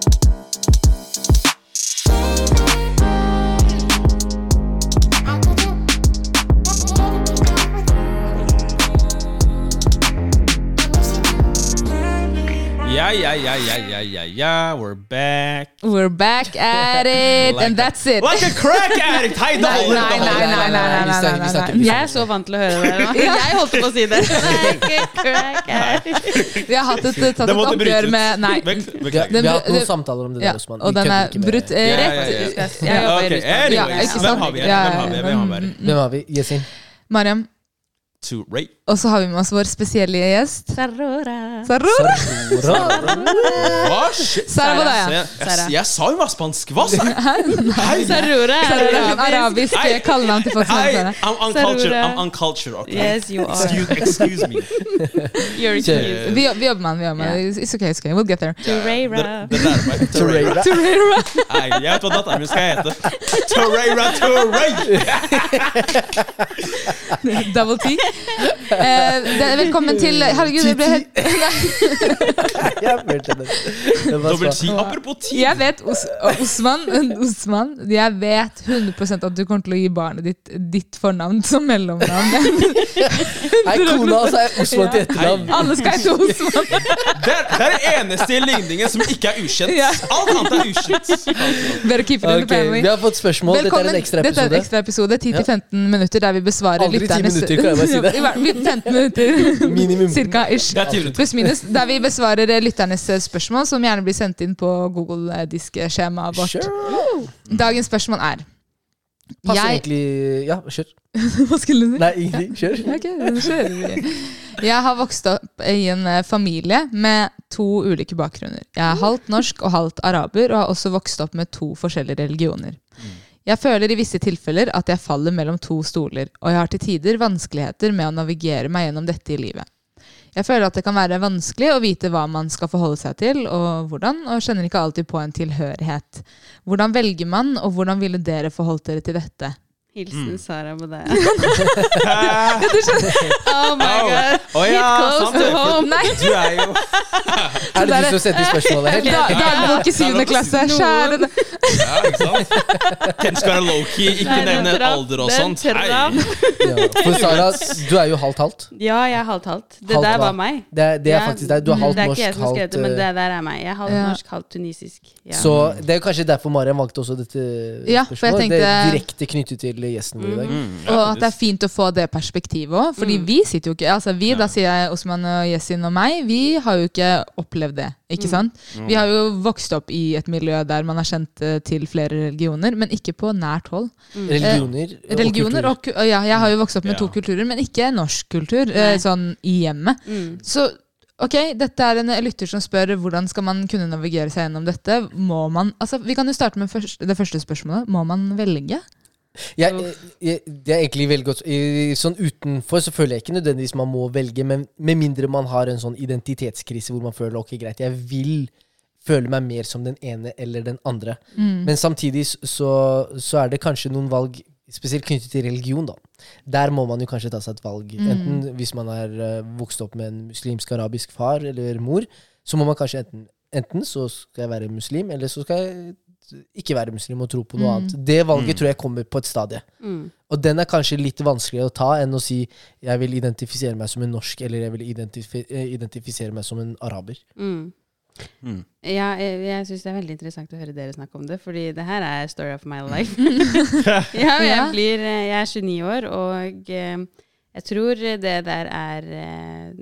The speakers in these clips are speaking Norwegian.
Thank you. Ja, ja, ja, ja, ja, ja, ja, we're back. We're back at it, Like and a- that's it. Like a crack addict! Hei, det Nei, holder! nei, nei, nei, nei, nei, nei, vi nei, nei. Jeg er så vant til å høre det. nå. Jeg holdt på å si det. Like a crack addict. Vi har hatt et, tatt et oppgjør med Nei. Vi har, hatt noen samtaler om det Ja, der, Osman. og den er brutt eh, Ja, rett. ja, ja. Jeg jobber i Russland. anyways, Ja, hvem har vi Hvem har vi? Hvem har vi? Hvem har vi? Mariam. To rate. Og så har vi med oss vår spesielle gjest. Sarora. Sarora. Hva? Shit. Sara Jeg, jeg, jeg sa hun var spansk. Hva sa jeg? Sarora Sarora er arabisk Hei. kallenavn til folk som. I'm uncultured. I'm uncultured, okay? Yes, you are. Excuse, excuse me. You're cute. Vi, vi jobber med den, vi jobber med den. It's okay, it's okay. We'll get there. Torreira. Det, det der meg. Torreira. Torreira. Nei, jeg vet hva datteren min skal hete. Torreira Torrey! Double T. Eh, velkommen til Herregud, det ble helt Jeg følte det. Det Dobbelt så- Apropos ti. Jeg vet, Os Osman, Osman, jeg vet 100 at du kommer til å gi barnet ditt ditt fornavn som mellomnavn. Nei, kona hans er Osman til etternavn. Alle skal hete Osman. Det er, det er det eneste i ligningen som ikke er ukjent. Alt annet er ukjent. Better keep it in the Vi har fått spørsmål. Dette er en ekstra Dette er en episode. ekstra episode, 10-15 minutter, der vi besvarer Aldri 10 lytternes minutter, kan jeg bare si det? I 15 minutter, Minimum. cirka ish. Det er. Pluss minus. Der vi besvarer lytternes eh, spørsmål, som gjerne blir sendt inn på Google-diskskjemaet vårt. Sure. Dagens spørsmål er Passer Jeg egentlig Ja, kjør. Hva skulle du si? Nei, ingenting. Kjør. Ok, så kjører vi. Jeg har vokst opp i en eh, familie med to ulike bakgrunner. Jeg er halvt norsk og halvt araber, og har også vokst opp med to forskjellige religioner. Jeg føler i visse tilfeller at jeg faller mellom to stoler, og jeg har til tider vanskeligheter med å navigere meg gjennom dette i livet. Jeg føler at det kan være vanskelig å vite hva man skal forholde seg til, og hvordan, og kjenner ikke alltid på en tilhørighet. Hvordan velger man, og hvordan ville dere forholdt dere til dette? Hilsen Sara Bodaya. Hæ? Oh my god. oh ja, Hit sant close det. to home. Nei, Du er jo Er det du som setter spørsmålet helt? da- dagbok i syvende klasse. Kjære. Ja, ikke sant? Ken skal være low-key, ikke nevne alder og sånt. Hei. Ja. For Sara, du er jo halvt-halvt. Ja, jeg er halvt-halvt. Det Halvt der var meg. Det, er- det er faktisk deg. Du er halvt det er ikke norsk, jeg som halvt det, men eh, det der er meg. Jeg er halvt Ja. norsk, halvt tunisisk. Ja. Så det er kanskje derfor Mariam valgte også dette Ja, for jeg tenkte- Det er direkte knyttet til gjesten vår i dag. Mm, ja, Og at det er fint å få det perspektivet òg. Fordi Mm. vi sitter jo ikke Altså vi, da sier jeg Osman og Yesin og meg, vi har jo ikke opplevd det. Ikke Mm. sant? Vi har jo vokst opp i et miljø der man er kjent eh, til flere religioner, men ikke på nært hold. Religioner, eh, og og, kultur. og ja, jeg har jo vokst opp med Ja. to kulturer, men ikke norsk kultur. eh, Sånn i hjemmet. Mm. Så ok, dette er en lytter som spør hvordan skal man kunne navigere seg gjennom dette. Må man Altså, Vi kan jo starte med først, det første spørsmålet. Må man velge? Jeg, jeg, det er egentlig veldig godt I- Sånn Utenfor så føler jeg ikke nødvendigvis man må velge, men med mindre man har en sånn identitetskrise hvor man føler ok, greit, jeg vil føle meg mer som den ene eller den andre. Mm. Men samtidig så, så er det kanskje noen valg, spesielt knyttet til religion, da. Der må man jo kanskje ta seg et valg. Mm. Enten hvis man er eh, vokst opp med en muslimsk-arabisk far eller mor, så må man kanskje enten Enten så skal jeg være muslim, eller så skal jeg ikke være muslim og tro på noe Mm. annet. Det valget Mm. tror jeg kommer på et stadie. Mm. Og den er kanskje litt vanskeligere å ta enn å si jeg vil identifisere meg som en norsk, eller jeg vil identifi eh, identifisere meg som en araber. Mm. Mm. Ja, jeg, jeg syns det er veldig interessant å høre dere snakke om det, fordi det her er story of my life. ja, jeg, blir, eh, jeg er 29 år, og eh, jeg tror det der er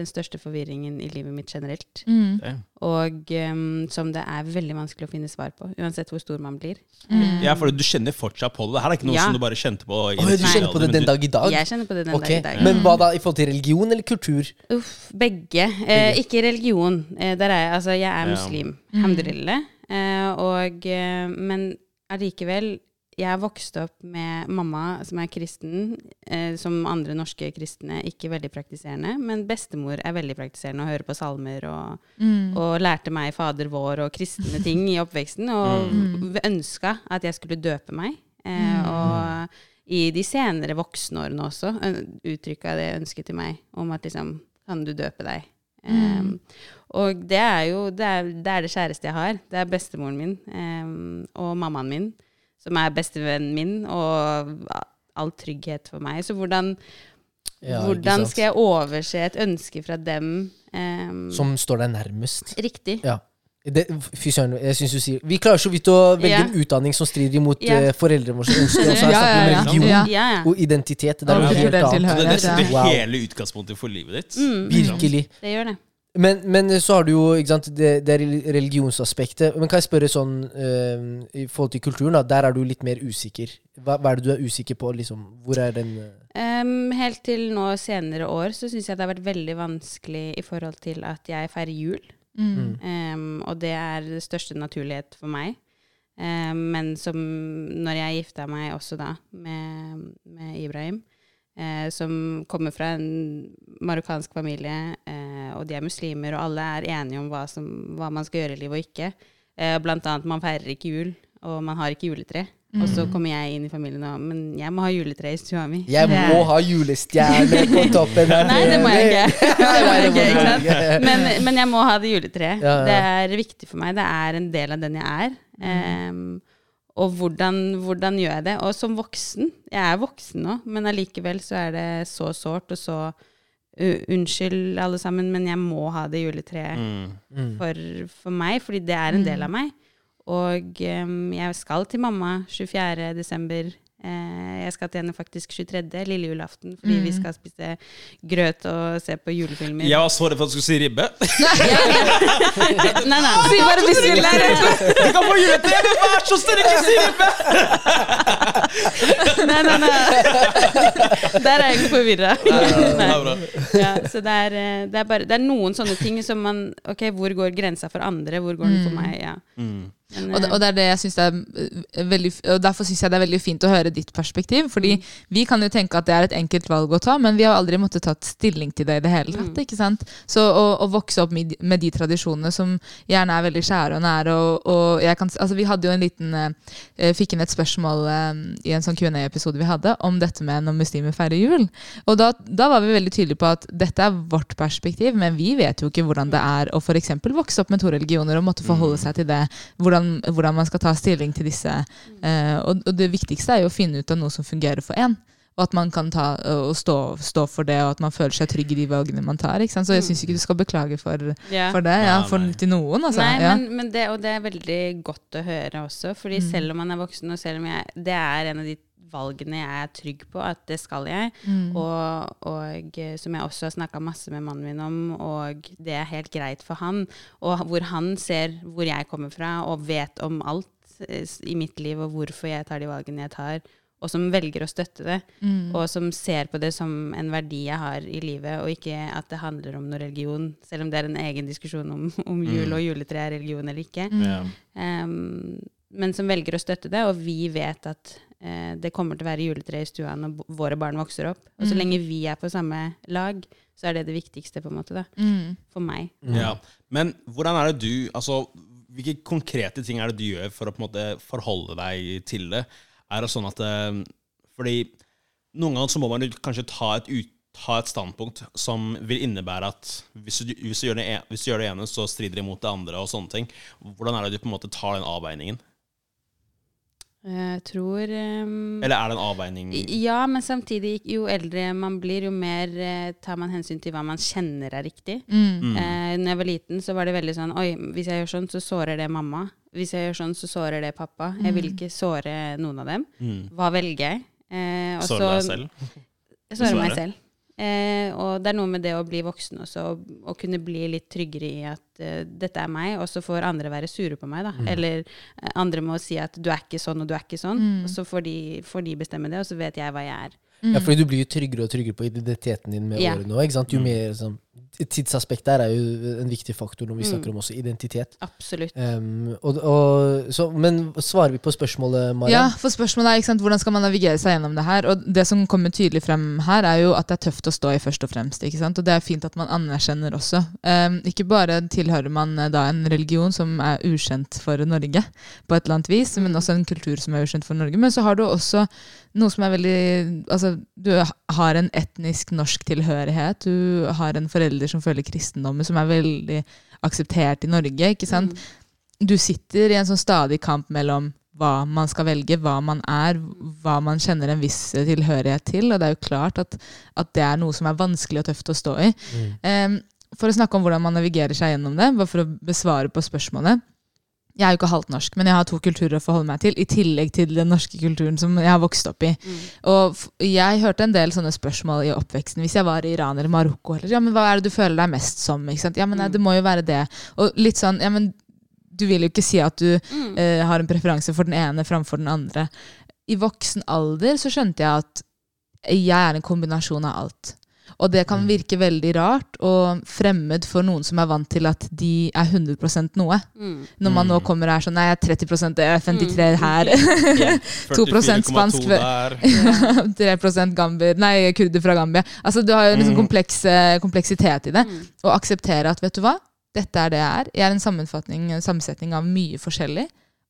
den største forvirringen i livet mitt generelt. Mm. Og um, som det er veldig vanskelig å finne svar på, uansett hvor stor man blir. Mm. Ja, for du kjenner fortsatt på det. Det her er ikke noe Ja. som du bare kjente på. i Å, du kjenner på det den dag i dag? Jeg kjenner på det den okay. dag i dag. Men hva da, i forhold til religion eller kultur? Uff, begge. Eh, ikke religion. Eh, der er jeg, altså, jeg er muslim, ja. hamdulillah. Eh, og, eh, men allikevel, jeg har vokst opp med mamma som er kristen, eh, som andre norske kristne, ikke veldig praktiserende. Men bestemor er veldig praktiserende og hører på salmer og, Mm. og lærte meg Fader vår og kristne ting i oppveksten. Og Mm. ønska at jeg skulle døpe meg. Eh, og i de senere voksenårene også ø- uttrykka det ønsket til meg om at liksom Kan du døpe deg? Um, og det er jo det er, det er det kjæreste jeg har. Det er bestemoren min um, og mammaen min, som er bestevennen min, og all trygghet for meg. Så hvordan, Ja, hvordan skal jeg overse et ønske fra dem? um, Som står deg nærmest. Riktig. Ja. Det, fy søren, jeg synes du sier Vi klarer så vidt å velge Ja. en utdanning som strider imot Ja. eh, foreldrene våre ønsker, og så er det snakker om ja, ja. religion og identitet. Det er noe helt annet. Det, er nesten Wow. hele utgangspunktet for livet ditt. Mm. Virkelig. Det gjør det. Men, men så har du jo ikke sant, det, det er religionsaspektet. Men kan jeg spørre sånn uh, i forhold til kulturen, da, der er du litt mer usikker. Hva, hva er det du er usikker på? Liksom? Hvor er den uh? Um, helt til nå senere år så syns jeg det har vært veldig vanskelig i forhold til at jeg feirer jul. Mm. Um, og det er det største naturlighet for meg. Um, men som når jeg gifta meg også da med, med Ibrahim, uh, som kommer fra en marokkansk familie, eh, og de er muslimer, og alle er enige om hva, som, hva man skal gjøre i livet og ikke. Eh, blant annet, man feirer ikke jul, og man har ikke juletre. Og så kommer jeg inn i familien og Men jeg må ha juletre i stua mi. Jeg må ha julestjerne på toppen her. Nei, det må jeg ikke. Det må jeg ikke, ikke sant? Men, men jeg må ha det juletreet. Ja, ja. Det er viktig for meg. Det er en del av den jeg er. Um, og hvordan, hvordan gjør jeg det? Og som voksen Jeg er voksen nå, men allikevel så er det så sårt og så Unnskyld, alle sammen, men jeg må ha det juletreet Mm. Mm. for, for meg, fordi det er en del av meg. Og um, jeg skal til mamma 24. desember. Eh, jeg skal til henne faktisk 23. lille julaften, fordi vi skal spise grøt og se på julefilmer. Jeg var så redd for at du skulle si ribbe. Nei, nei. Si bare bismillah! Du kan få juletre, vær så snill, ikke si ribbe! nei, nei, nei. Der er jeg ikke forvirra. Er. Ja, så det er, eh, det, er bare, det er noen sånne ting som man Ok, hvor går grensa for andre? Hvor går den for meg? Ja. Mm. Men, Og eh, og det er det jeg synes er eh, veldig Og derfor syns jeg det er veldig fint å høre ditt perspektiv. Fordi vi kan jo tenke at det er et enkelt valg å ta, men vi har aldri måttet tatt stilling til det i det hele tatt. ikke sant? Så å, å vokse opp med, med de tradisjonene som gjerne er veldig kjære og nære og, og jeg kan, altså Vi hadde jo en liten eh, Fikk inn et spørsmål eh, i en sånn Q&A-episode vi hadde om dette med når muslimer feirer jul. Og da, da var vi veldig tydelige på at dette er vårt perspektiv, men vi vet jo ikke hvordan det er å f.eks. vokse opp med to religioner og måtte forholde seg til det. Hvordan, hvordan man skal ta stilling til disse. Eh, og, og det viktigste er jo å finne ut av noe som fungerer for én. Og at man kan ta, og stå, stå for det, og at man føler seg trygg i de valgene man tar. Ikke sant? Så jeg syns ikke du skal beklage for, yeah. for det. Ja, for, til noen, altså. Nei, ja. men, men det, og det er veldig godt å høre også. Fordi selv om man er voksen, og selv om jeg Det er en av de valgene jeg er trygg på, at det skal jeg. Mm. Og, og eh, som jeg også har snakka masse med mannen min om, og det er helt greit for han. Og hvor han ser hvor jeg kommer fra, og vet om alt eh, i mitt liv, og hvorfor jeg tar de valgene jeg tar. Og som velger å støtte det, Mm. og som ser på det som en verdi jeg har i livet, og ikke at det handler om noe religion, selv om det er en egen diskusjon om, om jul og juletre er religion eller ikke. Mm. Um, men som velger å støtte det, og vi vet at eh, det kommer til å være juletre i stua når våre barn vokser opp. Og så lenge vi er på samme lag, så er det det viktigste på en måte da, Mm. for meg. Ja. Men hvordan er det du altså, Hvilke konkrete ting er det du gjør for å på en måte forholde deg til det? Er det sånn at eh, Fordi noen ganger så må man kanskje ta et, ut, ha et standpunkt som vil innebære at hvis du, hvis, du gjør det, e- hvis du gjør det ene, så strider det imot det andre, og sånne ting. Hvordan er det du på en måte tar den avveiningen? Jeg tror um, Eller er det en avveining Ja, men samtidig, jo eldre man blir, jo mer uh, tar man hensyn til hva man kjenner er riktig. Mm. Uh, når jeg var liten, så var det veldig sånn Oi, hvis jeg gjør sånn, så sårer det mamma. Hvis jeg gjør sånn, så sårer det pappa. Jeg vil ikke såre noen av dem. mm. Hva velger jeg? Uh, og Sårer deg selv? Såre meg selv. Eh, og det er noe med det å bli voksen også, og, og kunne bli litt tryggere i at eh, dette er meg, og så får andre være sure på meg, da. Eller eh, andre må si at du er ikke sånn, og du er ikke sånn. Og så får de, får de bestemme det, og så vet jeg hva jeg er. Ja, fordi du blir jo tryggere og tryggere på identiteten din med Ja. årene òg. Mm. Jo mer sånn Tidsaspektet her er jo en viktig faktor når vi Mm. snakker om også identitet. Absolutt. Um, og, og, så, men svarer vi på spørsmålet, Maria? Ja, for spørsmålet er ikke sant, hvordan skal man navigere seg gjennom det her. Og det som kommer tydelig frem her, er jo at det er tøft å stå i, først og fremst. ikke sant? Og det er fint at man anerkjenner også. Um, ikke bare tilhører man eh, da en religion som er ukjent for Norge, på et eller annet vis, men også en kultur som er ukjent for Norge. Men så har du også noe som er veldig altså du har en etnisk norsk tilhørighet. Du har en forelder som føler kristendommen, som er veldig akseptert i Norge. ikke sant? Du sitter i en sånn stadig kamp mellom hva man skal velge, hva man er, hva man kjenner en viss tilhørighet til. Og det er jo klart at, at det er noe som er vanskelig og tøft å stå i. Em, for å snakke om hvordan man navigerer seg gjennom det, bare for å besvare på spørsmålet. Jeg er jo ikke halvt norsk, men jeg har to kulturer å forholde meg til, i tillegg til den norske kulturen som jeg har vokst opp i. Og jeg hørte en del sånne spørsmål i oppveksten. Hvis jeg var i Iran eller Marokko, eller ja, men hva er det du føler deg mest som? Ikke sant? Ja, men nei, det må jo være det. Og litt sånn, ja, men du vil jo ikke si at du eh, har en preferanse for den ene framfor den andre. I voksen alder så skjønte jeg at jeg er en kombinasjon av alt. Og det kan virke veldig rart og fremmed for noen som er vant til at de er 100 noe. Mm. Når man nå kommer og er sånn Nei, jeg er 30 det er 53 her. 2% spansk der. 3 gambier, nei, kurder fra Gambia. Altså, du har jo liksom kompleks, eh, kompleksitet i det. Og akseptere at vet du hva, dette er det jeg er. Jeg er en sammenfatning, en sammensetning av mye forskjellig.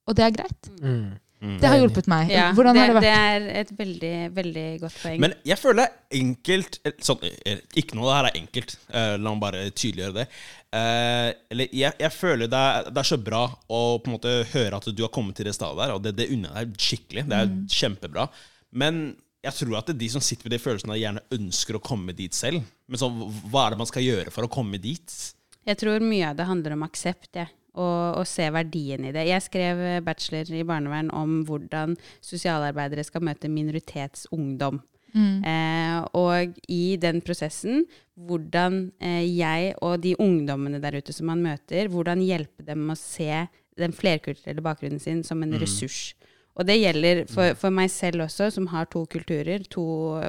Og det er greit. Mm. Det har hjulpet meg. Ja, Hvordan det, har det vært? det er et veldig, veldig godt poeng. Men jeg føler det er enkelt eh, sånn, eh, Ikke noe av det her er enkelt. Uh, la meg bare tydeliggjøre det. Uh, eller jeg, jeg føler det er, det er så bra å på en måte høre at du har kommet til det stedet der, og det, det unner jeg deg skikkelig. Det er Mm. kjempebra. Men jeg tror at det er de som sitter med de følelsene, gjerne ønsker å komme dit selv. Men så, hva er det man skal gjøre for å komme dit? Jeg tror mye av det handler om aksept, jeg. Og, og se verdien i det. Jeg skrev eh, bachelor i barnevern om hvordan sosialarbeidere skal møte minoritetsungdom. Eh, og i den prosessen, hvordan eh, jeg og de ungdommene der ute som man møter, hvordan hjelpe dem å se den flerkulturelle bakgrunnen sin som en ressurs. Og det gjelder for, for meg selv også, som har to kulturer, to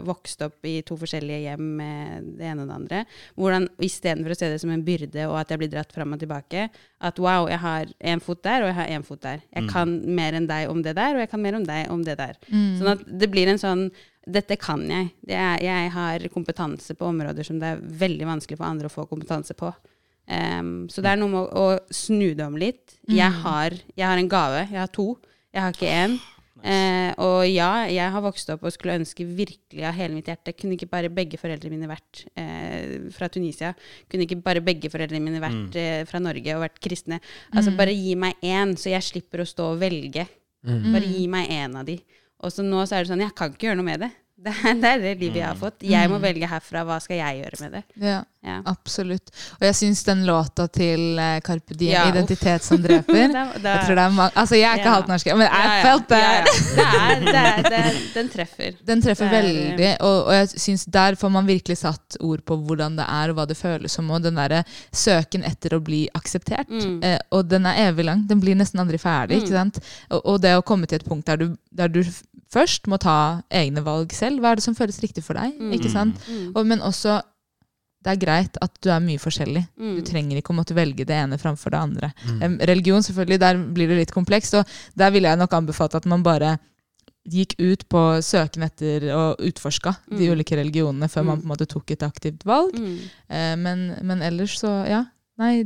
vokst opp i to forskjellige hjem med det ene og det andre. Hvordan istedenfor å se det som en byrde, og at jeg blir dratt fram og tilbake, at wow, jeg har en fot der, og jeg har en fot der. Jeg kan mer enn deg om det der, og jeg kan mer om deg om det der. Sånn at det blir en sånn dette kan jeg. Det er, jeg har kompetanse på områder som det er veldig vanskelig for andre å få kompetanse på. Um, så det er noe med å, å snu det om litt. Jeg, har, jeg har en gave. Jeg har to. Jeg har ikke én. Eh, og ja, jeg har vokst opp og skulle ønske virkelig av hele mitt hjerte Kunne ikke bare begge foreldrene mine vært eh, fra Tunisia? Kunne ikke bare begge foreldrene mine vært eh, fra Norge og vært kristne? Altså Bare gi meg én, så jeg slipper å stå og velge. Bare gi meg én av de. Og så nå så er det sånn, jeg kan ikke gjøre noe med det. Det er det, er det livet jeg har fått. Jeg må velge herfra. Hva skal jeg gjøre med det? Ja, Ja. absolutt. Og jeg syns den låta til eh, Carpe Diem, Ja, 'Identitet som dreper' Da- da- Jeg tror det er mange Altså, jeg er ikke halvt norsk, men jeg felt det. Den treffer. Den treffer er- veldig, og, og jeg synes der får man virkelig satt ord på hvordan det er, og hva det føles som, og den derre søken etter å bli akseptert. Mm. Eh, og den er evig lang, den blir nesten aldri ferdig, ikke sant? Og, og det å komme til et punkt der du, der du først må ta egne valg selv, hva er det som føles riktig for deg, Mm. ikke sant? Og, men også, det er greit at du er mye forskjellig. Mm. Du trenger ikke å måtte velge det ene framfor det andre. Em, religion, selvfølgelig, der blir det litt komplekst, og der ville jeg nok anbefalt at man bare gikk ut på søken etter og utforska de Mm. ulike religionene før man på en måte tok et aktivt valg. Mm. Eh, men, men ellers så, ja. Nei,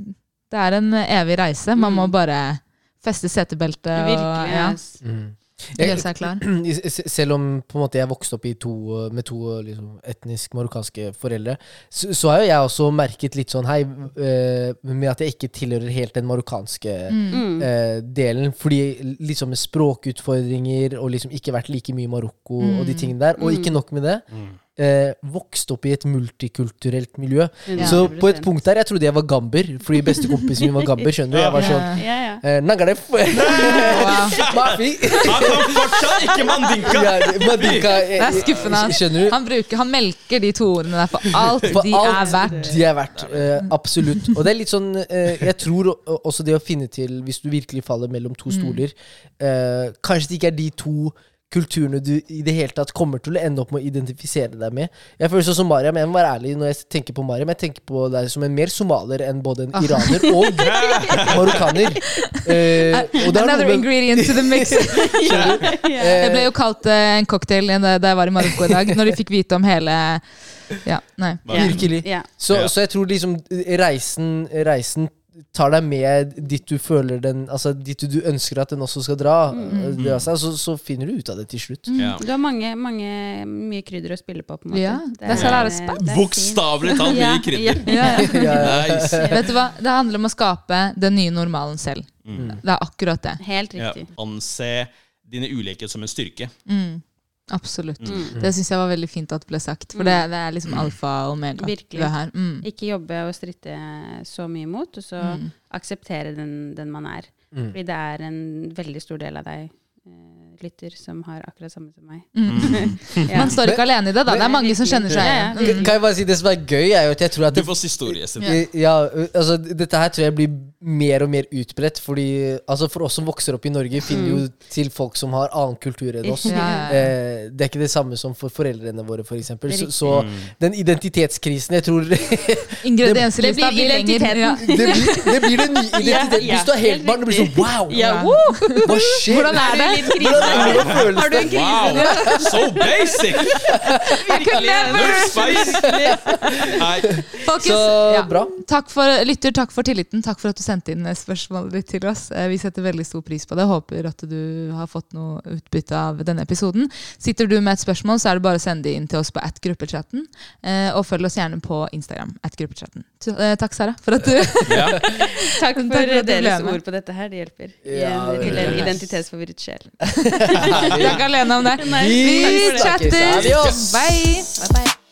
det er en evig reise. Man Mm. må bare feste setebeltet og Virkelig. ja, ass. Mm. S- Selv om på en måte jeg vokste opp i to, med to liksom, etnisk marokkanske foreldre, så, så har jo jeg også merket litt sånn hei, uh, med at jeg ikke tilhører helt den marokkanske Mm. uh, delen. Fordi liksom med språkutfordringer og liksom ikke vært like mye i Marokko og de Mm. tingene der. Og Mm. ikke nok med det. Eh, vokst opp i et multikulturelt miljø. Ja. Så på et punkt der jeg trodde jeg var gamber, fordi bestekompisen min var gamber. skjønner du? Jeg var sånn Ja, ja. eh, Nagaref! Mafi! Han kan fortsatt ikke mandinka! Ja, mandinka eh, Det er skuffende. Skjønner du? Han, bruker, han melker de to ordene der for alt For de alt er verdt. De er verdt. eh, absolutt. Og det er litt sånn eh, Jeg tror også det å finne til, hvis du virkelig faller mellom to Mm. stoler eh, Kanskje det ikke er de to kulturene du i det hele tatt kommer til å ende opp med å identifisere deg med. Jeg føler sånn som Mariam, jeg må være ærlig når jeg tenker på Mariam. Jeg tenker på deg som en mer somalier enn både en Ah. iraner og marokkaner. Uh, og det er Another ingredient to the mix. Jeg ble eh, jo kalt uh, en cocktail da jeg var i Marokko i dag, når de fikk vite om hele Ja, nei. Virkelig. Yeah. Så, så jeg tror liksom reisen, reisen tar deg med dit du føler den Altså dit du, du ønsker at den også skal dra, Mm. dra seg, så, så finner du ut av det til slutt. Ja. Du har mange, mange, mye krydder å spille på, på en måte. Ja, det er er er. Bokstavelig talt mye krydder. Ja, ja. Ja, ja. Nice. Vet du hva? Det handler om å skape den nye normalen selv. Mm. Det er akkurat det. Helt Ja. riktig. Anse dine ulikheter som en styrke. Mm. Absolutt. Mm. Det syns jeg var veldig fint at det ble sagt. For det, det er liksom alfa og omega. Virkelig. Det her. Mm. Ikke jobbe og stritte så mye imot, og så Mm. akseptere den, den man er. Mm. Fordi det er en veldig stor del av deg, eh, lytter, som har akkurat samme som meg. Mm. Ja. Man står ikke alene i det, da. Det er mange som kjenner seg Ja, ja. Mm. Kan jeg bare si Det som er gøy, er jo at jeg tror at Du får siste ordet, Jesper. Ja. altså, Dette her tror jeg blir mer og mer utbredt. Fordi altså, For oss som vokser opp i Norge, finner jo til folk som har annen kultur enn oss. Ja, ja, ja. Eh, det er ikke det samme som for foreldrene våre, f.eks. Så, Riktig. så Mm. den identitetskrisen Jeg tror det Ingredienslista blir blir lenger. Ja. blir, det blir den nye identiteten. Ja, Hvis du er helt barn, det blir sånn wow! Hva skjer? Hvordan er det? Hvordan Har du en krise? Wow! So basic! Virkelig. Folkens, ja. Takk for, lytter, takk for tilliten. Takk for at du sendte inn spørsmålet ditt til oss. Eh, Vi setter veldig stor pris på det. Håper at du har fått noe utbytte av denne episoden. Sitter du med et spørsmål, så er det bare å sende det inn til oss på at gruppechatten. eh, Og følg oss gjerne på Instagram. at gruppechatten. Eh, Takk, Sara, for at du Ja. Takk for Takk for deres ord på dette her. Det hjelper. Ja, det, det det. identitetsforvirret sjel. Du er ikke alene om det. Vi Vi snakkes. Bye! Bye, bye.